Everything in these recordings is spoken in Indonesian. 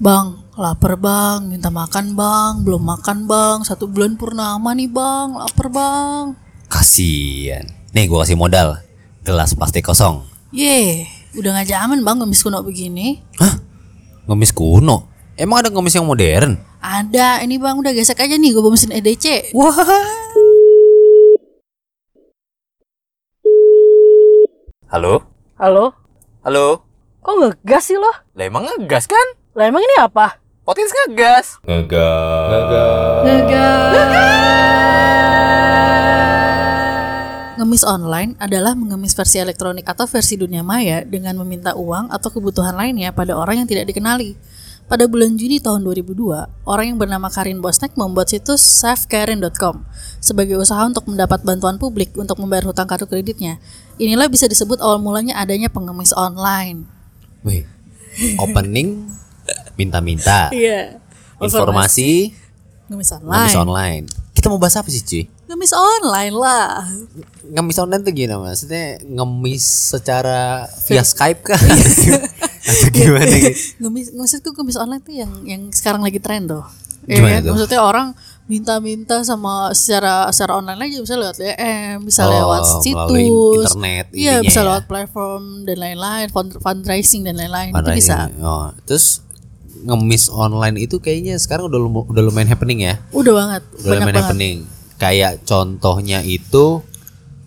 Bang, lapar bang, minta makan bang, belum makan bang, satu bulan purnama nih bang, lapar bang. Kasian. Nih gua kasih modal. Gelas plastik kosong. Ye, udah gak zaman bang ngemis kuno begini. Hah? Ngemis kuno? Emang ada ngemis yang modern? Ada, ini bang udah gesek aja nih gue bawa mesin EDC. Wah. Halo? Halo, Halo? kok ngegas sih lo? Lah emang ngegas kan? Lah emang ini apa? Potis ngegas. Ngegas. Ngemis online adalah mengemis versi elektronik atau versi dunia maya dengan meminta uang atau kebutuhan lainnya pada orang yang tidak dikenali. Pada bulan Juni tahun 2002, orang yang bernama Karin Bosnek membuat situs savekarin.com sebagai usaha untuk mendapat bantuan publik untuk membayar hutang kartu kreditnya. Inilah bisa disebut awal mulanya adanya pengemis online. Wih. Opening minta-minta. Iya. Informasi Ngemis online. ngemis online. Kita mau bahas apa sih, cuy? Ngemis online lah. Ngemis online tuh gimana maksudnya ngemis secara via Skype kah? Atau gimana gitu? ngemis maksudku ngemis online tuh yang yang sekarang lagi tren tuh. Ya Gimana kan? tuh? Maksudnya orang minta-minta sama secara secara online aja bisa lewat DM, bisa Oh, lewat situs, internet iya bisa ya. lewat platform dan lain-lain, fund, fundraising dan lain-lain itu bisa. Oh, terus ngemis online itu kayaknya sekarang udah lum- udah lumayan happening ya. Udah banget, Udah banyak lumayan banget. happening. Kayak contohnya itu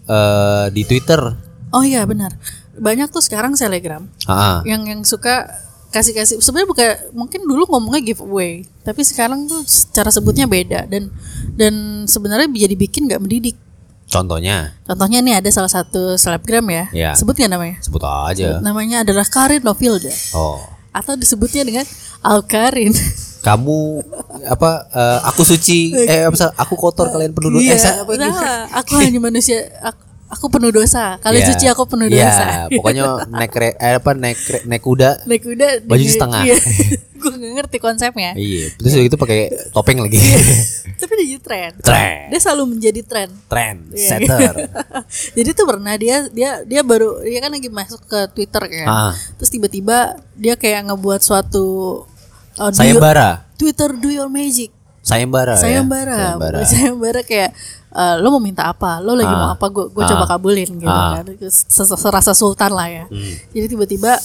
eh di Twitter. Oh iya benar, banyak tuh sekarang selegram Ah, yang yang suka kasih-kasih sebenarnya bukan mungkin dulu ngomongnya giveaway tapi sekarang tuh cara sebutnya beda dan dan sebenarnya jadi bikin nggak mendidik contohnya Contohnya nih ada salah satu selebgram ya. Ya. Sebut nggak namanya? sebut aja. Namanya adalah Karin Novilda Oh, atau disebutnya dengan Alkarin. kamu apa eh, aku suci eh apa aku kotor kalian penuh dosa. Eh, saya apa? Nah, aku hanya manusia aku, aku penuh dosa. Kalian Iya. suci aku penuh Iya, dosa. pokoknya naik re- eh, apa naik re- naik kuda. Naik kuda Baju dengan- setengah. Iya. gue gak ngerti konsepnya. Iya, terus gitu pakai topeng lagi. Tapi dia jadi tren. Tren. Dia selalu menjadi tren. Trend Iya. setter. Jadi tuh pernah dia dia dia baru dia kan lagi masuk ke Twitter kan. Ah. Terus tiba-tiba dia kayak ngebuat suatu you- Sayembara. Twitter do your magic. Sayembara ya. sayembara Sayembara. sayembara kayak eh, lo mau minta apa lo lagi mau Ah. apa gue gue Ah. coba kabulin gitu Ah. kan Se- se- serasa sultan lah ya Hmm. jadi tiba-tiba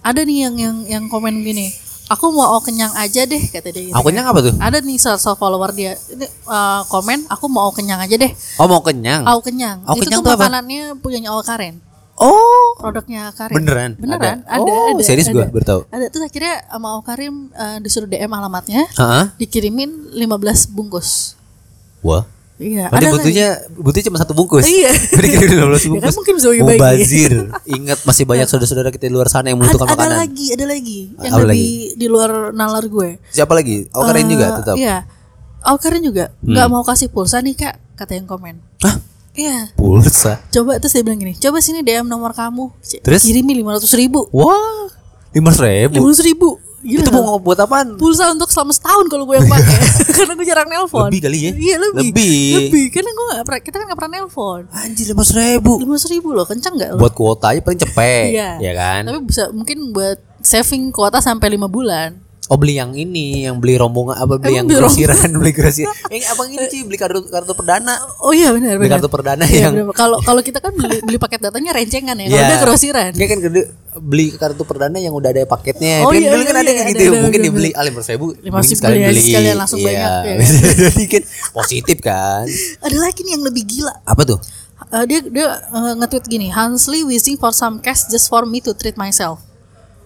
ada nih yang yang yang komen gini aku mau kenyang aja deh kata dia gitu Aku kan. kenyang apa tuh? ada nih salah satu follower dia ini eh, komen aku mau kenyang aja deh Oh mau kenyang. au kenyang Au itu kenyang tuh apa? makanannya punyanya Au Karen Oh, produknya Karim Beneran? beneran Ada? ada Oh, ada, serius ada. gua baru tahu. ada terus akhirnya sama Au Karim eh, disuruh DM alamatnya Heeh. dikirimin 15 bungkus Wah. iya Berarti ada butuhnya butuhnya cuma satu bungkus. Iya. Dikirim 12 Ya bungkus. kan mungkin bisa bagi-bagi. Mubazir. Ingat masih banyak saudara-saudara kita di luar sana yang Ada, membutuhkan ada makanan. lagi, ada lagi yang Apa lebih di luar nalar gue. Siapa lagi? Oh, keren Eh, juga tetap. Hmm. Iya. Oh keren juga. Nggak mau kasih pulsa nih kak, kata yang komen. Hah? Iya. Pulsa. Coba terus dia bilang gini, coba sini DM nomor kamu. Terus? Kirimi lima ratus ribu. Wah. Lima ribu. Lima ratus ribu. Gila. Itu mau buat apaan? pulsa untuk selama setahun kalau gue yang pakai karena gue jarang nelpon Lebih kali ya? iya lebih Lebih. lebih karena gue gak pernah kita kan gak pernah nelpon Anjir lima ribu. lima ratus ribu loh kencang gak lo Buat kuota aja paling cepet. Iya. Ya kan? tapi bisa mungkin buat saving kuota sampai lima bulan Oh beli yang ini, yang beli rombongan apa beli Emang yang beli grosiran, beli grosiran. Yang abang ini sih beli kartu kartu perdana. Oh iya benar Beli benar. kartu perdana Iya, yang kalau kalau kita kan beli beli paket datanya rencengan ya. Kalau Iya. dia grosiran. Dia kan gede, beli kartu perdana yang udah ada paketnya. Oh, Kan iya, dulu kan iya, ada iya, kayak ada, gitu. ada, Mungkin ada, dibeli ah lima ribu. Lima ribu beli aja sekalian langsung banyak, ya? Jadi kan positif kan. Ada lagi nih yang lebih gila. Apa tuh? Eh, dia dia eh, nge-tweet gini, Hansley wishing for some cash just for me to treat myself.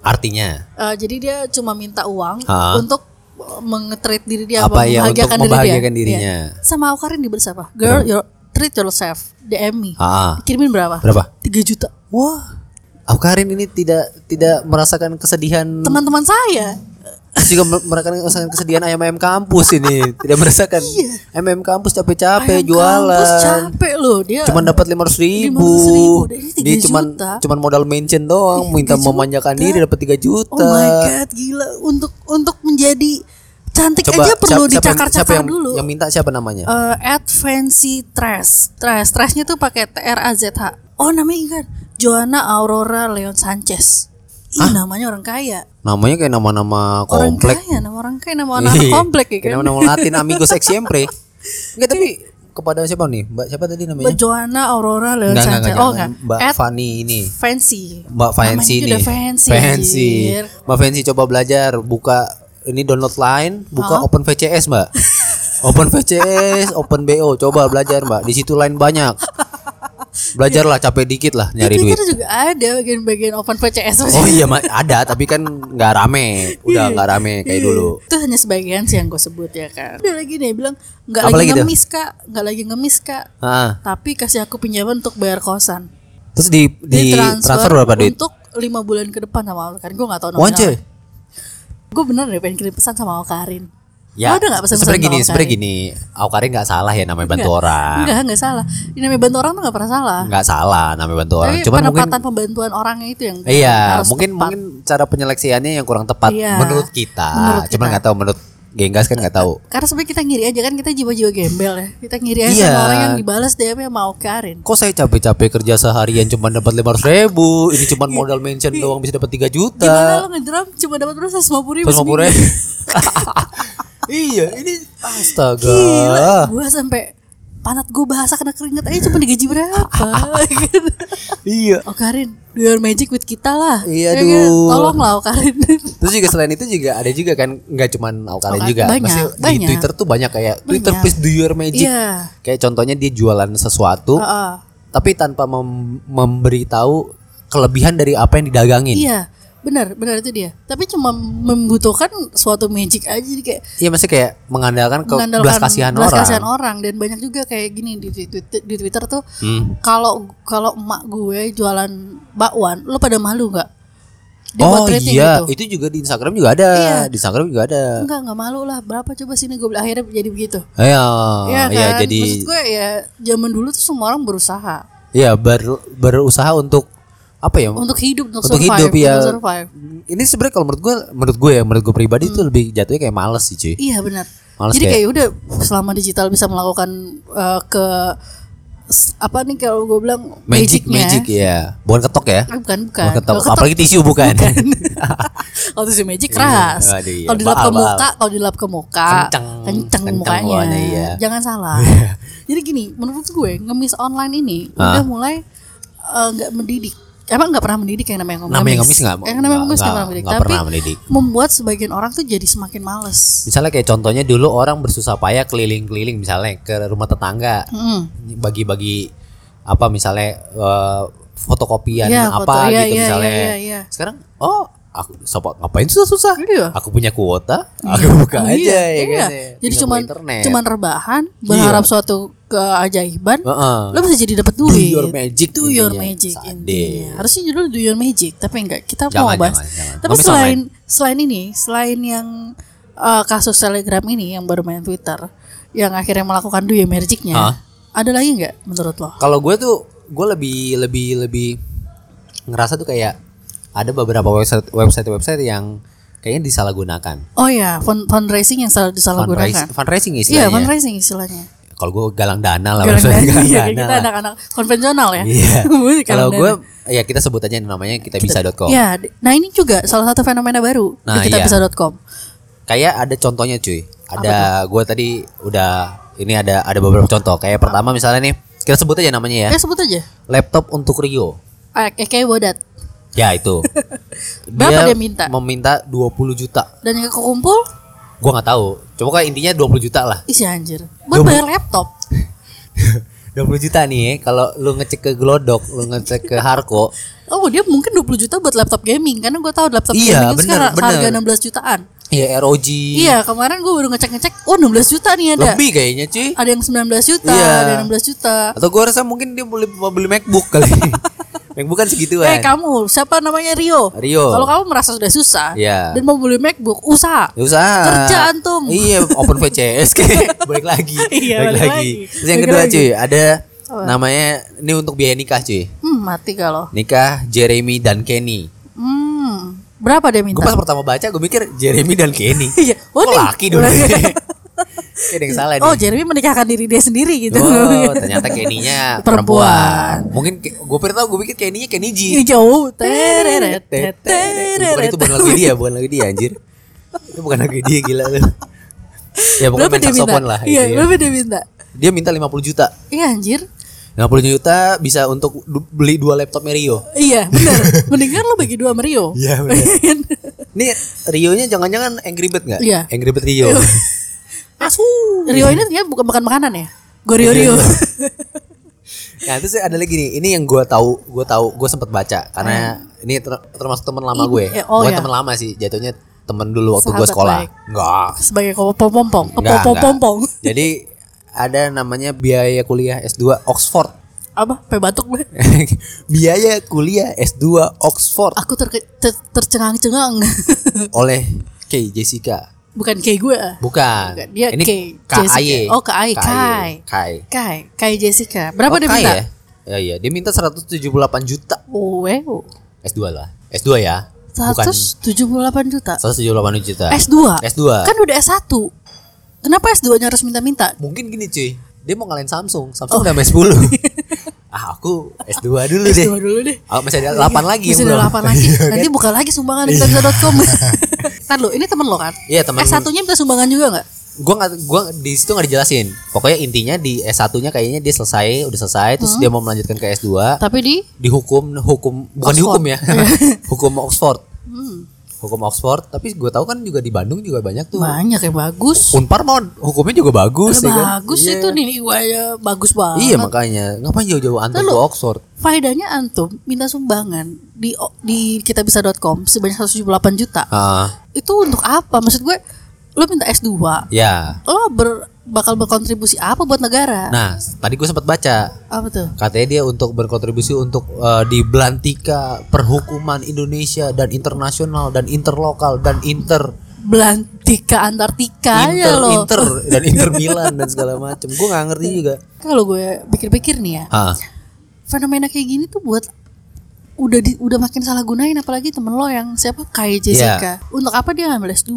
Artinya Eh, jadi dia cuma minta uang Ha? untuk eh, mengetreat diri dia Apa ya, untuk membahagiakan diri membahagiakan dia. dirinya. Iya. Sama Aukarin dibalas apa? Girl, you treat yourself. DM me. Ah. Kirimin berapa? Berapa? 3 juta. Wah. Karin ini tidak tidak merasakan kesedihan Teman-teman saya juga mer- merasakan kesedihan ayam-ayam kampus ini tidak merasakan ayam-ayam kampus capek-capek Ayam jualan kampus capek loh dia. cuman dapat lima ratus ribu, 500.000, dan ini 3 dia cuman juta. cuman modal mention doang minta memanjakan diri dapat 3 juta Oh my god, gila untuk untuk menjadi cantik coba aja perlu siapa- dicakar-cakar yang, dulu. yang minta siapa namanya Eh, at fancy trash, trash, trashnya tuh pakai T R A Z H. Oh namanya kan Joanna Aurora Leon Sanchez. Ih, namanya orang kaya. Namanya kayak nama-nama Orang komplek. kaya, nama orang kaya, nama anak Iya. komplek ya kan. Nama-nama Latin amigos ex siempre. Enggak tapi kepada siapa nih? Mbak siapa tadi namanya? Mbak Joanna Aurora Leon Enggak, Sanchez. enggak, Oh enggak. Mbak At Fani ini. fancy. Mbak Fancy Namanya nih. fancy, Fancy. Mbak Fancy coba belajar buka ini download line, buka open VCS, Mbak. open VCS, open BO, coba belajar, Mbak. Di situ line banyak. Belajarlah capek dikit lah nyari Di duit. Juga ada bagian-bagian open VCS. Oh iya, ada tapi kan nggak rame. Udah nggak rame kayak dulu. Itu hanya sebagian sih yang gue sebut ya kan. Dia lagi nih bilang nggak lagi ngemis kak, nggak lagi ngemis kak. Ah, Tapi kasih aku pinjaman untuk bayar kosan. terus di di transfer berapa duit? Untuk lima bulan ke depan sama Alkarin. Gue nggak tahu Wance. Gue bener deh pengen kirim pesan sama Alkarin. Ya, Lo ada nggak pesan-pesan gini, Alkarin? gini. Aukarin nggak salah ya namanya bantu orang. Enggak, enggak salah. Ini namanya bantu orang tuh enggak pernah salah. Nggak salah namanya bantu orang. Tapi Cuman mungkin penempatan pembantuan orangnya itu yang Iya, harus mungkin tepat. mungkin cara penyeleksiannya yang kurang tepat Iya, menurut kita. menurut Cuman kita. nggak tahu menurut Genggas kan nggak tahu. Karena sebenarnya kita ngiri aja kan kita jiwa-jiwa gembel ya. Kita ngiri aja Iya. sama orang yang dibalas DM-nya mau Karin. Kok saya capek-capek kerja seharian cuma dapat lima ribu, ini cuma modal mention doang bisa dapat 3 Gimana juta. lo ngedrum cuma dapat berapa 150 ribu Terus mau seminggu? iya, ini astaga. Gila, gue sampai panat gue bahasa kena keringet aja cuma digaji berapa iya. Oh Karin, do your magic with kita lah Iya, Ya kan? aduh. Tolong lah oh Karin Terus juga selain itu juga ada juga kan nggak cuman Aukarin Aukarin, juga. banyak, Maksudnya di banyak. Twitter tuh banyak kayak Twitter Banyak. please do your magic. Iya Kayak contohnya dia jualan sesuatu Heeh. tapi tanpa mem- memberitahu kelebihan dari apa yang didagangin. Iya benar benar itu dia tapi cuma membutuhkan suatu magic aja jadi kayak Iya masih kayak mengandalkan ke mengandalkan belas kasihan belas orang. kasihan orang dan banyak juga kayak gini di, di, Twitter- di Twitter tuh Hmm. kalau kalau emak gue jualan bakwan lo pada malu nggak dia Oh iya, gitu. itu juga di Instagram juga ada. Iya. Di Instagram juga ada. enggak enggak malu lah berapa coba sini gue akhirnya jadi begitu Iya, Iya kan iya jadi maksud gue ya zaman dulu tuh semua orang berusaha ya ber, berusaha untuk apa ya? untuk hidup untuk, Untuk survive hidup, ya. untuk survive Ini sebenarnya kalau menurut gue, menurut gue ya, menurut gue pribadi itu lebih jatuhnya kayak males sih cuy. iya benar Males jadi kayak- kayak udah selama digital bisa melakukan eh, ke apa nih kalau gue bilang Magic, magicnya magic ya. Bukan ketok ya. Ah, bukan bukan Bukan ketok. Ketok- Apalagi tisu bukan. kalau tisu magic keras Iya, iya. kalau dilap ke muka kalau dilap ke muka Kenceng. kenceng, Kenceng mukanya pokoknya, iya. jangan salah jadi gini menurut gue ngemis online ini Ah. udah mulai eh, nggak mendidik emang nggak pernah mendidik yang namanya ngemis Namanya ngemis nggak- yang namanya ngemis nggak pernah mendidik nggak tapi pernah mendidik. membuat sebagian orang tuh jadi semakin males Misalnya kayak contohnya dulu orang bersusah payah keliling-keliling misalnya ke rumah tetangga. Bagi-bagi apa misalnya eh, fotokopian Iya, apa foto. Iya, gitu iya, misalnya. iya, iya, iya. Sekarang oh aku sopo ngapain susah-susah? Iya. Aku punya kuota, aku buka Oh, aja iya, ya iya. kan. ya. Jadi cuman buka internet. cuman rebahan berharap suatu keajaiban Heeh. lo bisa jadi dapat duit. Do your magic Do your intinya. magic intinya. Harusnya judul do your magic, tapi enggak. Kita Jangan, mau bahas. jangan, jangan. Tapi selain selain ini, selain yang eh, kasus Telegram ini yang baru main Twitter, yang akhirnya melakukan do your magicnya, Hah? ada lagi nggak menurut lo? Kalau gue tuh gue lebih lebih lebih ngerasa tuh kayak ada beberapa website website website yang kayaknya disalahgunakan. Oh ya, fund, fundraising yang salah disalahgunakan. Fundraising, fundraising Iya, istilahnya. fundraising istilahnya. Kalau gue galang dana lah, Galang dana. galang Iya, dana kita anak-anak konvensional ya. Iya. Kalau gue ya kita sebut aja namanya kita bisa.com. Ya, nah ini juga salah satu fenomena baru Nah, di iya. kitabisa.com. Kayak ada contohnya cuy. Ada gue tadi udah ini ada ada beberapa contoh. Kayak pertama misalnya nih kita sebut aja namanya ya. Ya sebut aja. Laptop untuk Rio. Ah, kayak kayak bodat. Ya itu. Berapa dia minta? Meminta 20 juta. Dan yang kekumpul Gua nggak tahu. Coba kayak intinya 20 juta lah. isi anjir. Buat bayar laptop. 20 juta nih ya. Kalau lu ngecek ke Glodok, lu ngecek ke Harko, Oh dia mungkin 20 juta buat laptop gaming Karena gue tahu laptop Iya, gaming itu bener, sekarang bener. harga 16 jutaan ya ROG. Iya kemarin gue baru ngecek-ngecek Oh 16 juta nih ada Lebih kayaknya cuy. Ada yang 19 juta Iya. Ada yang 16 juta Atau gua rasa mungkin dia boleh mau beli MacBook kali. MacBook kan segituan. Eh kamu siapa namanya Rio Rio. Kalau kamu merasa sudah susah Iya. Dan mau beli MacBook Usaha Ya usaha. Kerja antum. Iya, open VCS kayak balik lagi. Iya, balik lagi. Terus yang Balik kedua lagi. cuy, ada namanya ini untuk biaya nikah cuy. Hmm mati kalau Nikah Jeremy dan Kenny. Hmm Berapa dia minta? Gue pas pertama baca gue mikir Jeremy dan Kenny. Iya. Kok laki dong? Kayak ada yang salah nih. Oh, Jeremy menikahkan diri dia sendiri gitu. Oh, ternyata Kenny-nya Perempuan. Mungkin gue pernah tau gue pikir Kenny-nya Kenny-G. Jauh. Teret, Bukan itu bukan lagu dia, bukan lagu dia anjir. Itu bukan lagu dia gila lu. Ya pokoknya main saxophone lah Iya, ya. berapa dia minta? Dia minta 50 juta. Iya anjir. 50 juta bisa untuk du- beli dua laptop Rio. Iya, benar. Mendingan lo bagi dua Rio. Iya benar. Nih Rio-nya jangan-jangan Angry Bird nggak? Iya. Angry Bird Rio. Asu. Rio ini ternyata bukan makan makanan ya? Gue Rio Rio. Nah terus ada lagi nih, ini yang gue tahu, gue tahu, gue sempat baca karena ini ter- termasuk teman lama Ini- gue, eh, oh bukan ya. teman lama sih, jatuhnya teman dulu waktu gue sekolah. baik. Enggak, Sebagai kepompong, enggak, kepompong. enggak. Jadi ada namanya biaya kuliah S2 Oxford. Apa? Pe batuk gue. biaya kuliah S2 Oxford Aku ter ter- tercengang-cengang. oleh Kay Jessica. Bukan kayak gue. Bukan. Bukan, dia ini KAY. Jessica. Oh, KAY, Kai. Kai. Kai, Kai Jessica. Berapa Oh, dia Kai minta? ya? Ya iya, dia minta 178 juta. Oh, wow. S2 lah. S2 ya. Bukan 178 juta. 178 juta. S2. S2. Kan udah S1. Kenapa S2-nya harus minta-minta? Mungkin gini cuy, dia mau ngalahin Samsung. Oh. Samsung udah S10. ah, aku S2 dulu deh. S2 dulu deh. Ah, masih ada 8 lagi Masih ada belum. 8 lagi. Nanti buka lagi sumbangan di kitabisa.com. Ntar lo, ini temen lo kan? Iya, temen. S1-nya minta sumbangan juga nggak? Gua nggak gua di situ nggak dijelasin. Pokoknya intinya di S1-nya kayaknya dia selesai, udah selesai terus Hmm. dia mau melanjutkan ke S2. Tapi di dihukum hukum bukan Oxford. dihukum ya hukum Oxford Hmm. Hukum Oxford tapi gue tahu kan juga di Bandung juga banyak tuh banyak yang bagus. Unpar mau hukumnya juga bagus ya kan? bagus Iya. itu nih ya bagus banget. iya makanya ngapain jauh-jauh antum Lalu- ke Oxford Faedahnya antum minta sumbangan di di kitabisa.com sebanyak 178 juta. ah Itu untuk apa? Maksud gue lo minta S2, ya lo ber, bakal berkontribusi apa buat negara? nah tadi gue sempat baca Apa tuh? katanya dia untuk berkontribusi untuk eh, di belantika perhukuman Indonesia dan internasional dan interlokal dan inter Belantika Antartika inter ya lo. inter dan inter Milan dan segala macam gue nggak ngerti juga Kalau gue pikir-pikir nih ya, ah fenomena kayak gini tuh buat udah di, udah makin salah gunain apalagi temen lo yang siapa kayak Jessica. Untuk apa dia ngambil S2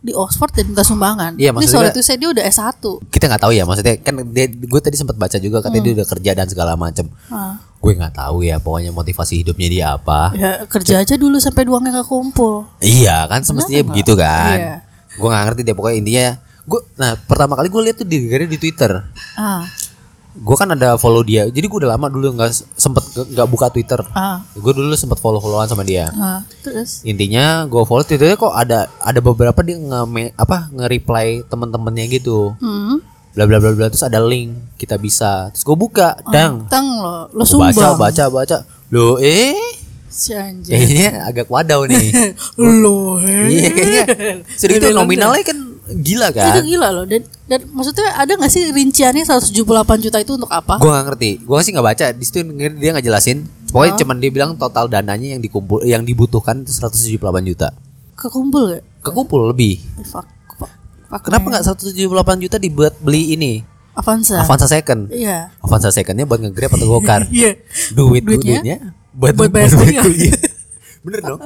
di Oxford dan minta sumbangan? Iya, Ini maksud sorry gue- tuh saya dia udah S1. kita nggak tahu ya maksudnya kan dia, gue tadi sempat baca juga katanya dia udah kerja dan segala macam Ah. gue nggak tahu ya pokoknya motivasi hidupnya dia apa Ya kerja aja dulu sampai duangnya kekumpul. iya kan semestinya Kenapa? begitu kan Iya. gue nggak ngerti deh pokoknya intinya gue nah pertama kali gue lihat tuh di di Twitter Ah, gue kan ada follow dia. Jadi gue udah lama dulu nggak sempet nggak buka Twitter. Ah, gue dulu sempet follow followan sama dia. Ah. Terus? intinya gue follow Twitternya kok ada ada beberapa dia nge apa nge-reply teman-temannya gitu. Hmm. bla bla bla bla terus ada link kita bisa. Terus gue buka dang. Tang lo, lo sumbang. baca baca baca. Lo eh? Si kayaknya agak wadaw nih. Lo, iya kayaknya sudah itu nominalnya kan gila Itu kan gila loh. Dan dan maksudnya ada nggak sih rinciannya 178 juta itu untuk apa? gue nggak ngerti. Gue sih nggak baca. Di situ dia nggak jelasin. Pokoknya cuman dia bilang total dananya yang dikumpul yang dibutuhkan itu 178 juta. Kekumpul gak? kekumpul lebih. Fuck, fuck, fuck kenapa nggak 178 juta dibuat beli ini? Avanza. Avanza second. Iya. Avanza secondnya buat nge-grab atau gokar? Iya. duit Duitnya? duitnya buat Buat bayar kuliah. bener dong.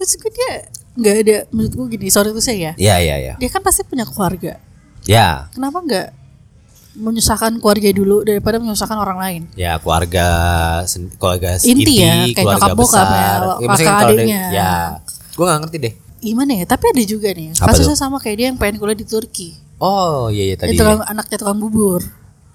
Gue dia nggak ada menurut gue gini, sorry tuh saya ya. ya ya ya Dia kan pasti punya keluarga. ya Kenapa nggak menyusahkan keluarga dulu daripada menyusahkan orang lain? ya keluarga keluarga Inti ya, kayak keluarga nyokap bokap ya, kakak kan kalau ada- adiknya. ya gue nggak ngerti deh Gimana ya? Tapi ada juga nih. Apa Kasusnya tuh? sama kayak dia yang pengen kuliah di Turki. oh iya iya tadi Dia tukang, anaknya tukang bubur.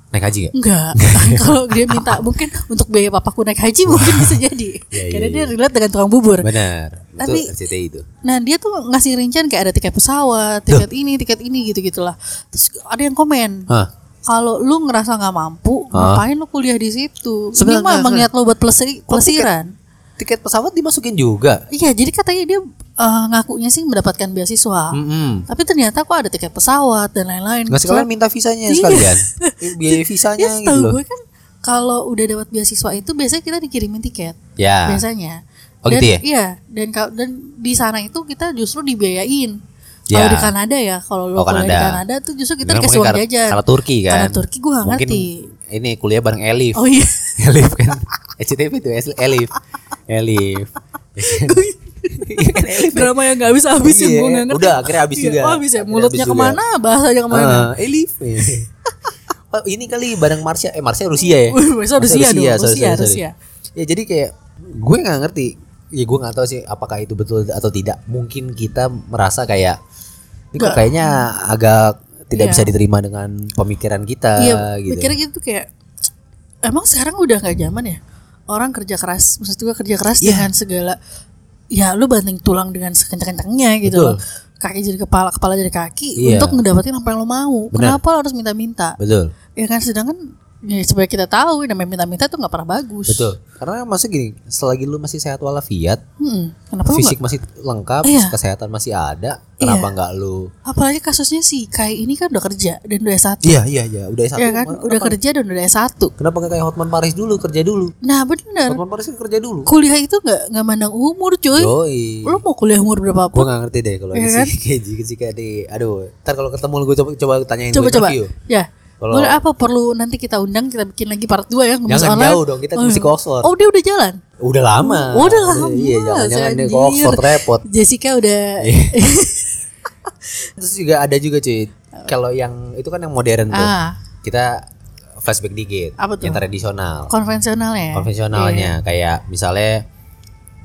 Naik haji gak Enggak. Kalau dia minta mungkin untuk biaya papaku naik haji mungkin bisa jadi. Iya, iya, Karena iya. dia relate dengan tukang bubur. benar Tapi- itu RCTI itu Nah dia tuh ngasih rincian kayak ada tiket pesawat, tiket ini, tiket ini gitu gitulah. Terus ada yang komen, Hah? kalau lu ngerasa nggak mampu, ngapain lu kuliah di situ? Mah sebentar. mengingat lu buat pelesiri, pelesiran. tiket pesawat dimasukin juga Iya, jadi katanya dia eh, ngakunya sih mendapatkan beasiswa. Mm-mm. Tapi ternyata kok ada tiket pesawat dan lain-lain. nggak sekalian minta visanya Iya. sekalian biaya visanya Ya gitu loh gue kan kalau udah dapat beasiswa itu biasanya kita dikirimin tiket. ya Biasanya. Oh, dan, gitu ya? Iya, dan dan di sana itu kita justru dibiayain. Ya. Kalau di Kanada ya, kalau lo Oh, kuliah di Kanada. Tuh justru kita dikasih uang jajan. karena Turki kan Karena Turki gue gak ngerti. ini kuliah bareng Elif Oh iya. Elif kan SCTV itu Elif Iya Elif. Drama yang gak habis habis Iya, gue gak ngerti. udah, akhirnya habis Iya, juga. Oh, habis ya. Mulutnya habis juga. ke mana, bahasanya ke mana. Ah, Elif. oh, ini kali bareng Marsha. Eh Marsha Rusia ya? Marsha Rusia dong, sorry, Rusia, sorry. Rusia. Ya jadi kayak gue nggak ngerti. Ya gue nggak tahu sih apakah itu betul atau tidak. Mungkin kita merasa kayak ini kok Nggak. kayaknya agak tidak Iya. bisa diterima dengan pemikiran kita Iya, gitu. mikirnya gitu kayak emang sekarang udah gak zaman ya orang kerja keras, maksud gue kerja keras Iya. dengan segala ya lu banting tulang dengan sekencang-kencangnya gitu Betul. loh. Kaki jadi kepala, kepala jadi kaki Iya. untuk ngedapetin apa yang lo mau. Benar. Kenapa lo harus minta-minta? Betul. Ya kan sedangkan ya, supaya kita tahu namanya minta-minta tuh nggak pernah bagus. Betul. Karena maksud gini, selagi lu masih sehat walafiat, Hmm, kenapa lu fisik nggak- masih lengkap, Iya. kesehatan masih ada, kenapa nggak lu? Apalagi kasusnya si Kai ini kan udah kerja dan udah S1. Iya iya iya, udah satu. Ya kan, udah kerja dan udah S1. Kenapa nggak kayak Hotman Paris dulu kerja dulu? Nah, bener. Hotman Paris kan kerja dulu. Kuliah itu nggak nggak mandang umur, cuy. Yoi. Lo mau kuliah umur berapa Gue pun? gak ngerti deh kalau Iya di kan? kayak jika jika di aduh ntar kalau ketemu gue coba coba tanyain Coba coba. Ya. Kalau- Boleh apa perlu nanti kita undang kita bikin lagi part 2 ya ngemis Jangan online. jauh dong, kita mesti ke Oxford. Oh, dia udah jalan. udah lama Oh, udah lama. iya jangan jangan dia ke. Oxford repot Jessica udah Iya. terus juga ada juga cuy kalau yang itu kan yang modern tuh ah, kita flashback dikit Apa tuh? yang tradisional konvensional ya. konvensionalnya kayak misalnya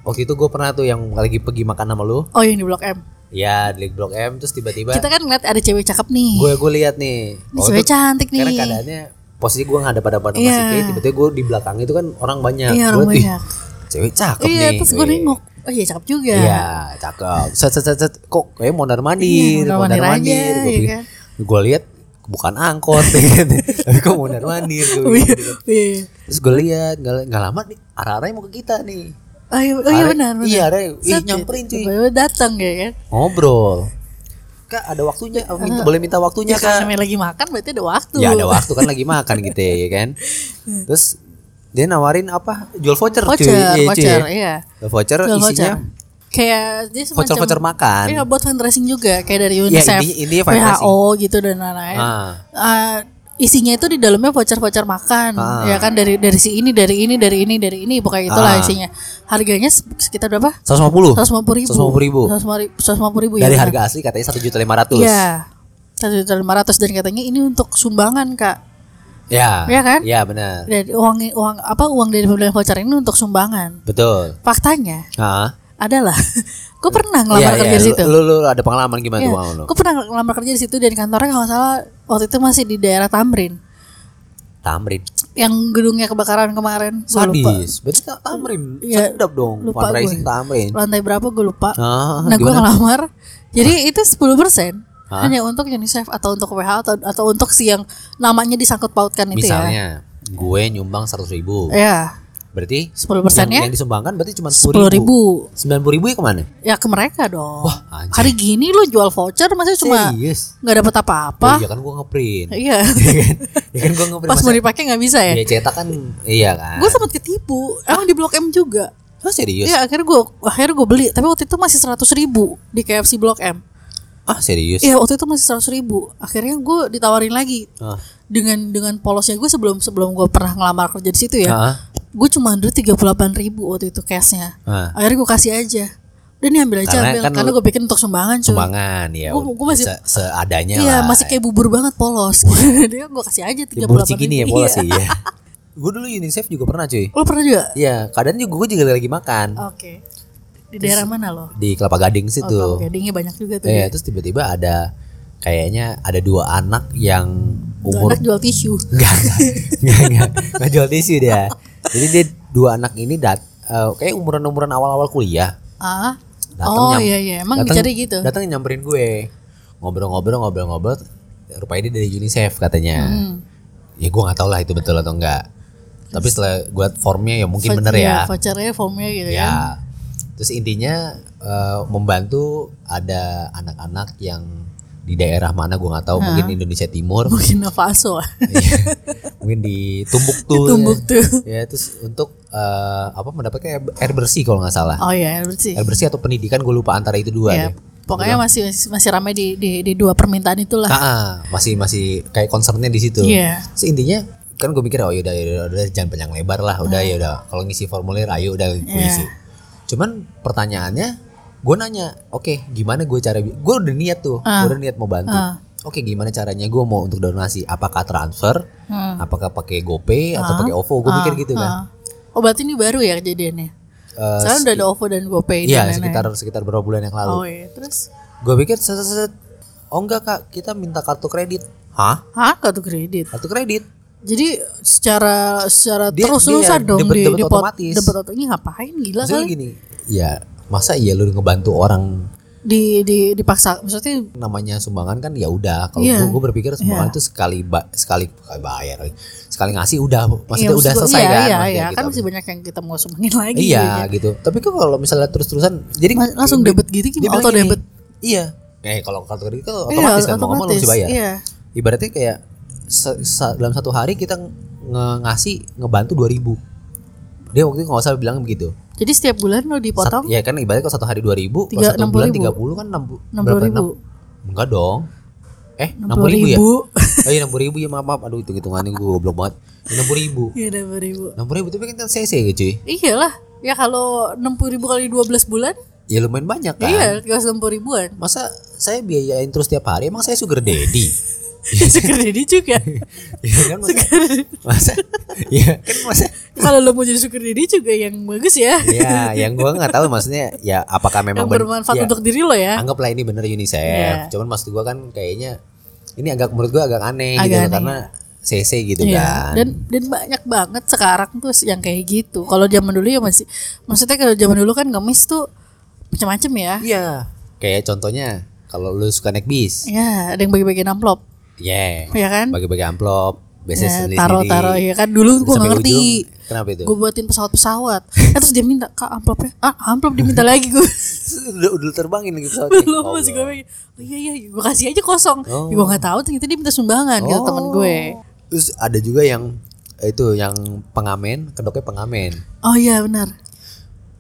waktu itu gue pernah tuh yang lagi pergi makan sama lu Oh, yang di Blok M. ya di blok M terus tiba-tiba Kita kan ngeliat ada cewek cakep nih. gue gue lihat nih Ini Oh, cewek itu cantik nih. karena keadaannya posisi gue ada pada pada Iya. masih tiba-tiba gue di belakang itu kan orang banyak Iya, orang "Ih, banyak. cewek cakep Iya, nih terus gue nengok. Oh iya cakep juga. Iya, cakep. Set set set, set. Kok kayak mondar Iya, mandir, mondar mondar mandir aja, Gue iya kan? gue lihat bukan angkot, tapi kok mondar mandir. Oh, iya. pikir. Iya. Terus gue lihat nggak nggak lama nih arah-arahnya mau ke kita nih. Oh iya, oh, iya benar, benar. Iya, arahnya ih, Set, nyamperin cuy. datang ya kan. Ngobrol. Kak ada waktunya, eh, minta, boleh minta waktunya Ya kak. namanya lagi makan berarti ada waktu. Ya ada waktu kan lagi makan gitu ya, ya kan. Terus dia nawarin apa? Jual voucher, cuy. Voucher, Iya, cuy. voucher, iya. Jual voucher Jual isinya voucher. Kayak dia semacam voucher-voucher makan. Iya buat fundraising juga kayak dari Ya, UNICEF, intinya- intinya fundraising. WHO gitu dan lain-lain. Ah. Eh, isinya itu di dalamnya voucher-voucher makan, Ah. ya kan dari dari si ini, dari ini, dari ini, dari ini, pokoknya itulah Ah. isinya. Harganya se- sekitar berapa? 150. 150 ribu. 150 ribu. 150 ribu Dari ya. harga asli katanya satu juta lima ratus. Iya. Satu juta lima ratus dan katanya ini untuk sumbangan kak. Ya. Iya kan? Iya benar. Dan uang uang apa uang dari pembelian voucher ini untuk sumbangan. Betul. Faktanya Ah. adalah, gue pernah ngelamar Iya, kerja iya. di situ. Lu, lu, lu ada pengalaman gimana Iya, tuh lu? gue pernah ngelamar kerja di situ dan kantornya kalau salah waktu itu masih di daerah Tamrin Tamrin. yang gedungnya kebakaran kemarin. Gua lupa. Sadis. Berarti tak Tamrin. Iya, Sedap dong. lupa Fundraising gue. Tamrin. Lantai berapa gue lupa. Ah, nah gue ngelamar. Jadi itu 10% Hah? hanya untuk UNICEF atau untuk WHO atau, atau untuk si yang namanya disangkut pautkan itu ya. Misalnya gue nyumbang seratus ribu. Ya, Berarti 10% yang, ya? yang disumbangkan berarti cuma sepuluh ribu. Sembilan puluh ribu ya ke mana? Ya ke mereka dong. Wah, anjir. Hari gini lu jual voucher masih cuma Serius? nggak dapat apa-apa. Oh, iya kan gue ngeprint. Iya. Iya kan? Iya kan gue ngeprint. Pas Masa- mau dipakai nggak bisa ya. Iya cetak kan. Iya kan. Gue sempat ketipu. Emang di Blok M juga. Ah serius? Iya akhirnya gue akhirnya gue beli. Tapi waktu itu masih seratus ribu di KFC Blok M. Ah serius? Iya waktu itu masih seratus ribu. Akhirnya gue ditawarin lagi Ah. dengan dengan polosnya gue sebelum sebelum gue pernah ngelamar kerja di situ ya. Ah. Gue cuma dulu tiga puluh delapan ribu waktu itu cashnya. Ah. Akhirnya gue kasih aja. Udah nih ambil aja Karena ambil. kan Karena gue bikin untuk sumbangan cuy. Sumbangan ya. Gua- gua masih- se- seadanya Iya lah. masih kayak bubur banget polos. Dia gue kasih aja tiga puluh delapan cikini ya pola sih ya. gue dulu UNICEF juga pernah cuy. Lo pernah juga? Iya, kadang juga gue juga lagi makan Oke. Di daerah mana lo? di Kelapa Gading Oh, situ. Kelapa Gadingnya banyak juga tuh. Iya, ya. terus tiba-tiba ada kayaknya ada dua anak yang Tuh umur anak jual tisu. enggak enggak enggak enggak enggak jual tisu dia. Jadi dia dua anak ini dat eh, kayak umuran-umuran awal-awal kuliah. Ah. Datang oh iya iya, emang datang- dicari gitu. Datang nyamperin gue. Ngobrol-ngobrol ngobrol-ngobrol rupanya dia dari UNICEF katanya. Hmm. Ya gue nggak tahu lah itu betul atau enggak. Tapi setelah gue formnya ya mungkin bener Iya, ya. Vouchernya formnya gitu kan. Ya. Terus intinya eh, membantu ada anak-anak yang di daerah mana gue nggak tahu mungkin Indonesia Timur Burkina Faso. Mungkin di Tumbuktu Tumbuktu. ya terus untuk eh, apa mendapatkan air, air bersih kalau nggak salah Oh iya, bersih. air bersih atau pendidikan gue lupa antara itu dua Ya, deh pokoknya masih masih, masih ramai di, di di dua permintaan itulah. Ah, ah, masih masih kayak concernnya di situ Iya. Terus intinya kan gue mikir oh yaudah, yaudah, udah jangan panjang lebar lah udah ya udah kalau ngisi formulir ayo udah gue Iya. isi cuman pertanyaannya gue nanya oke gimana gue cara gue udah niat tuh Ah. gue udah niat mau bantu Ah. Oke gimana caranya gue mau untuk donasi apakah transfer Hmm. apakah pakai GoPay atau pakai OVO gue mikir gitu kan Ah. Oh berarti ini baru ya kejadiannya? Eh, Sekarang udah ada OVO dan GoPay iya dan sekitar sekitar beberapa bulan yang lalu Oh iya, terus? gue pikir set, set, set. oh enggak kak kita minta kartu kredit hah Hah? Kartu kredit? kartu kredit Jadi secara secara Dia- terus dia terusan dong debet- di debet di pot- otomatis. debet ini ngapain gila Maksudnya kali? gini ya masa iya lu ngebantu orang Di di dipaksa maksudnya namanya sumbangan kan ya udah kalau Iya. gue berpikir sumbangan itu sekali ba sekali bayar lagi. sekali ngasih udah maksudnya Iya, udah selesai iya, kan Iya, iya, gitu. kan masih banyak yang kita mau sumbangin lagi. iya jadinya. gitu tapi kok kalau misalnya terus-terusan jadi Mas- langsung debit gitu gimana? Auto gini, debit. iya eh kalau kartu kredit kan Iya, otomatis kan mau nggak mau otomatis, mesti bayar Iya. ibaratnya kayak se- se- dalam satu hari kita nge- ngasih ngebantu 2000 dia waktu itu nggak usah bilang begitu Jadi setiap bulan lo Sat- dipotong ya kan ibaratnya kalau satu hari 2000 kalau Tiga- satu bulan 60.000. 30 kan 60 60.000. berapa? Enam- enggak dong eh 60 60 ribu ya ribu. oh iya 60 ribu ya maaf maaf aduh hitung hitungannya gue goblok banget 60 ribu Iya enam ribu. 60 ribu tapi kan CC gitu cuy Iyalah. Ya kalau enam puluh ribu kali 12 bulan, ya lumayan banyak kan iya, tiga enam puluh ribuan. masa saya biayain terus tiap hari emang saya sugar daddy Sugar daddy juga. ya kan masa masa ya kan masa kalau lo mau jadi sugar daddy juga yang bagus ya. ya yang gue nggak tahu maksudnya ya apakah memang yang ben- bermanfaat ya, untuk diri lo ya. anggaplah ini bener UNICEF Iya. cuman maksud gue kan kayaknya ini agak menurut gue agak aneh Agak gitu aneh. karena CC gitu Iya. kan Dan dan banyak banget sekarang tuh yang kayak gitu. Kalau zaman dulu ya masih maksudnya kalau zaman dulu kan ngemis tuh macam-macam ya. Iya. Kayak contohnya kalau lu suka naik bis, Ya, ada yang bagi-bagi amplop. Ya, Ya kan? bagi-bagi amplop, biasanya Ya, sendiri taruh-taruh ya kan dulu gue gak ngerti. ujung, Kenapa itu? Gue buatin pesawat-pesawat. Eh, terus dia minta kak amplopnya. Ah amplop diminta lagi gue. udah, udah terbangin lagi pesawatnya. Belum masih gue pengen. Oh iya iya, gue kasih aja kosong. Oh. Ya, gue nggak tahu ternyata dia minta sumbangan gitu temen gue. Terus ada juga yang itu yang pengamen, kedoknya pengamen. Oh iya benar.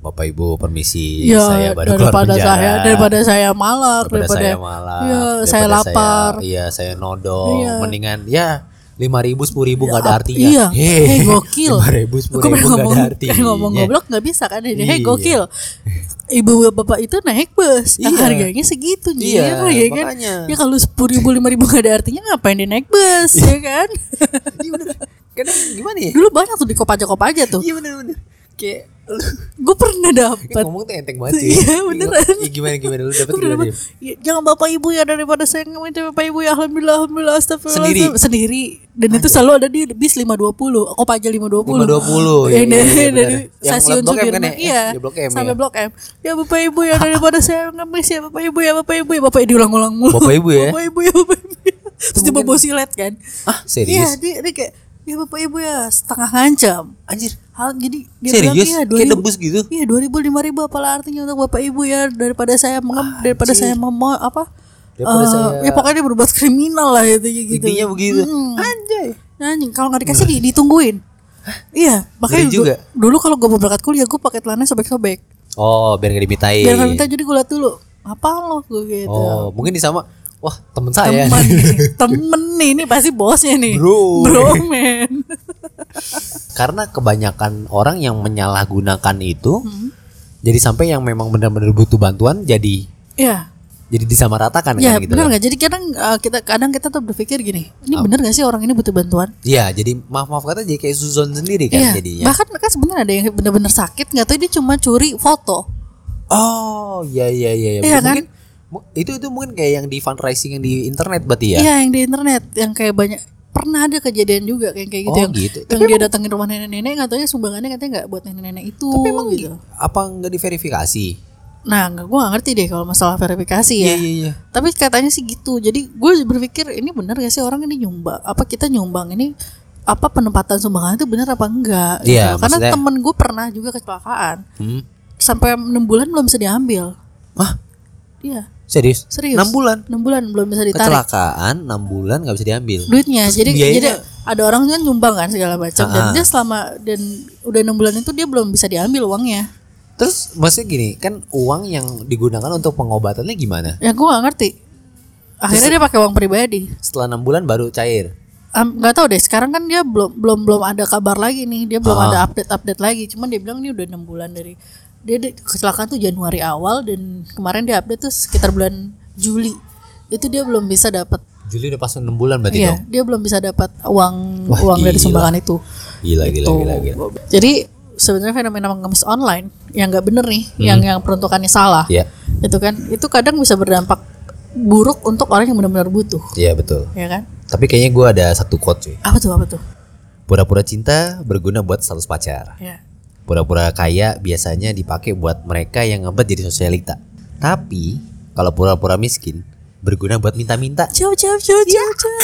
Bapak Ibu permisi, Ya saya baru keluar daripada penjara. saya daripada saya malak daripada, daripada, saya malah, Iya, saya daripada lapar. iya, saya nodong. Iya. Mendingan ya lima ribu sepuluh ribu nggak ada artinya. Iya, Hei, hey, gokil. Lima ribu sepuluh ribu nggak ada artinya. ngomong goblok nggak bisa kan ini. Hey Iya. gokil. Ibu bapak itu naik bus, yang Iya. harganya segitu Iya, ya kan? makanya. Ya kalau sepuluh ribu lima ribu gak ada artinya ngapain dia naik bus ya kan? Iya bener. Kadang gimana ya? Dulu banyak tuh di kopaja kopaja tuh. Iya bener bener. Kayak Gue pernah dapet. ngomong tuh enteng banget sih. Iya, beneran. Iya, gimana gimana lu pernah gimana? "Ya, jangan bapak ibu ya daripada saya ngamen bapak ibu ya alhamdulillah alhamdulillah astagfirullah Sendiri? astagfirullah." sendiri dan itu selalu ada di bis 520 Kopaja 520 520, yang iya, dari, iya, dari bener. Yang stasiun Blok M kan Sudirman ya? iya Di Blok M, sampai ya? blok M ya bapak ibu ya daripada saya ngemis ya bapak ibu ya bapak ibu ya bapak diulang-ulang mulu Bapak ibu ya? bapak ibu ya bapak ibu ya terus dia bawa silet kan Ah, iya serius? dia, dia kayak ya bapak ibu ya setengah ngancam Anjir. hal jadi dia Serius? bilang Kayak 2000 debus gitu? Iya dua ribu lima ribu apalah artinya untuk bapak ibu ya daripada saya mengem daripada saya mau apa Daripada eh, saya- ya pokoknya dia berbuat kriminal lah itu gitu Intinya begitu. Hmm. Anjay. anjing kalau nggak dikasih di, ditungguin iya makanya du- juga. dulu kalau gue mau berangkat kuliah gue pakai celana sobek sobek Oh, biar gak dimintain. biar nggak minta jadi gue liat dulu apa lo gue gitu Oh, mungkin di sama. Wah, temen saya. temen nih, temen nih ini pasti bosnya nih Bro. bro man Karena kebanyakan orang yang menyalahgunakan itu Hmm. jadi sampai yang memang benar-benar butuh bantuan jadi ya jadi disamaratakan ya kan gitu. benar kan. nggak jadi kadang uh, kita kadang kita tuh berpikir gini ini bener gak sih orang ini butuh bantuan Iya, jadi maaf-maaf kata jadi kayak Suzon sendiri kan Iya, jadinya. bahkan kan sebenarnya ada yang benar-benar sakit nggak tahu dia cuma curi foto. Oh, iya iya iya. Iya kan? mungkin mu- itu itu mungkin kayak yang di fundraising yang di internet berarti ya. Iya yang di internet yang kayak banyak pernah ada kejadian juga kayak kayak gitu Oh, yang gitu. yang dia datengin rumah nenek-nenek nggak taunya sumbangannya katanya nggak buat nenek-nenek itu Tapi emang gitu. apa nggak diverifikasi? Nah nggak gue nggak ngerti deh kalau masalah verifikasi ya. Iya iya iya. Tapi katanya sih gitu. Jadi gue berpikir ini benar gak sih orang ini nyumbang? Apa kita nyumbang ini apa penempatan sumbangan itu benar apa enggak? gitu. Iya, Karena maksudnya- temen gue pernah juga kecelakaan Hmm. sampai enam bulan belum bisa diambil. Hah? Iya Serius? serius. 6 bulan. enam bulan belum bisa ditarik. Kecelakaan 6 bulan nggak bisa diambil. duitnya Terus jadi biayanya- jadi ada orang kan nyumbang kan segala macam dan dia selama dan udah enam bulan itu dia belum bisa diambil uangnya Terus maksudnya gini, kan uang yang digunakan untuk pengobatannya gimana? ya gue gak ngerti akhirnya dia pakai uang pribadi Setelah 6 bulan baru cair. Am- nggak tahu deh sekarang kan dia belum belum belum ada kabar lagi nih dia belum Ah. ada update update lagi cuman dia bilang ini udah enam bulan dari dia kecelakaan tuh Januari awal dan kemarin dia update tuh sekitar bulan Juli itu dia belum bisa dapat Juli udah pas 6 bulan berarti iya dong. dia belum bisa dapat uang Wah, uang dari gila. sumbangan itu Gila gila Tuh. gila gila. jadi sebenarnya fenomena pengemis online yang nggak bener nih yang yang peruntukannya salah Iya. itu kan itu kadang bisa berdampak buruk untuk orang yang benar-benar butuh Iya betul. ya kan Tapi kayaknya gue ada satu quote cuy. apa tuh apa tuh Pura-pura cinta berguna buat status pacar. ya Pura-pura kaya biasanya dipakai buat mereka yang ngebet jadi sosialita. Tapi kalau pura-pura miskin berguna buat minta-minta. ciao ciao ciao ciao ciao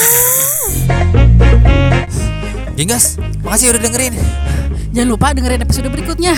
Gingas, makasih udah dengerin. jangan lupa dengerin episode berikutnya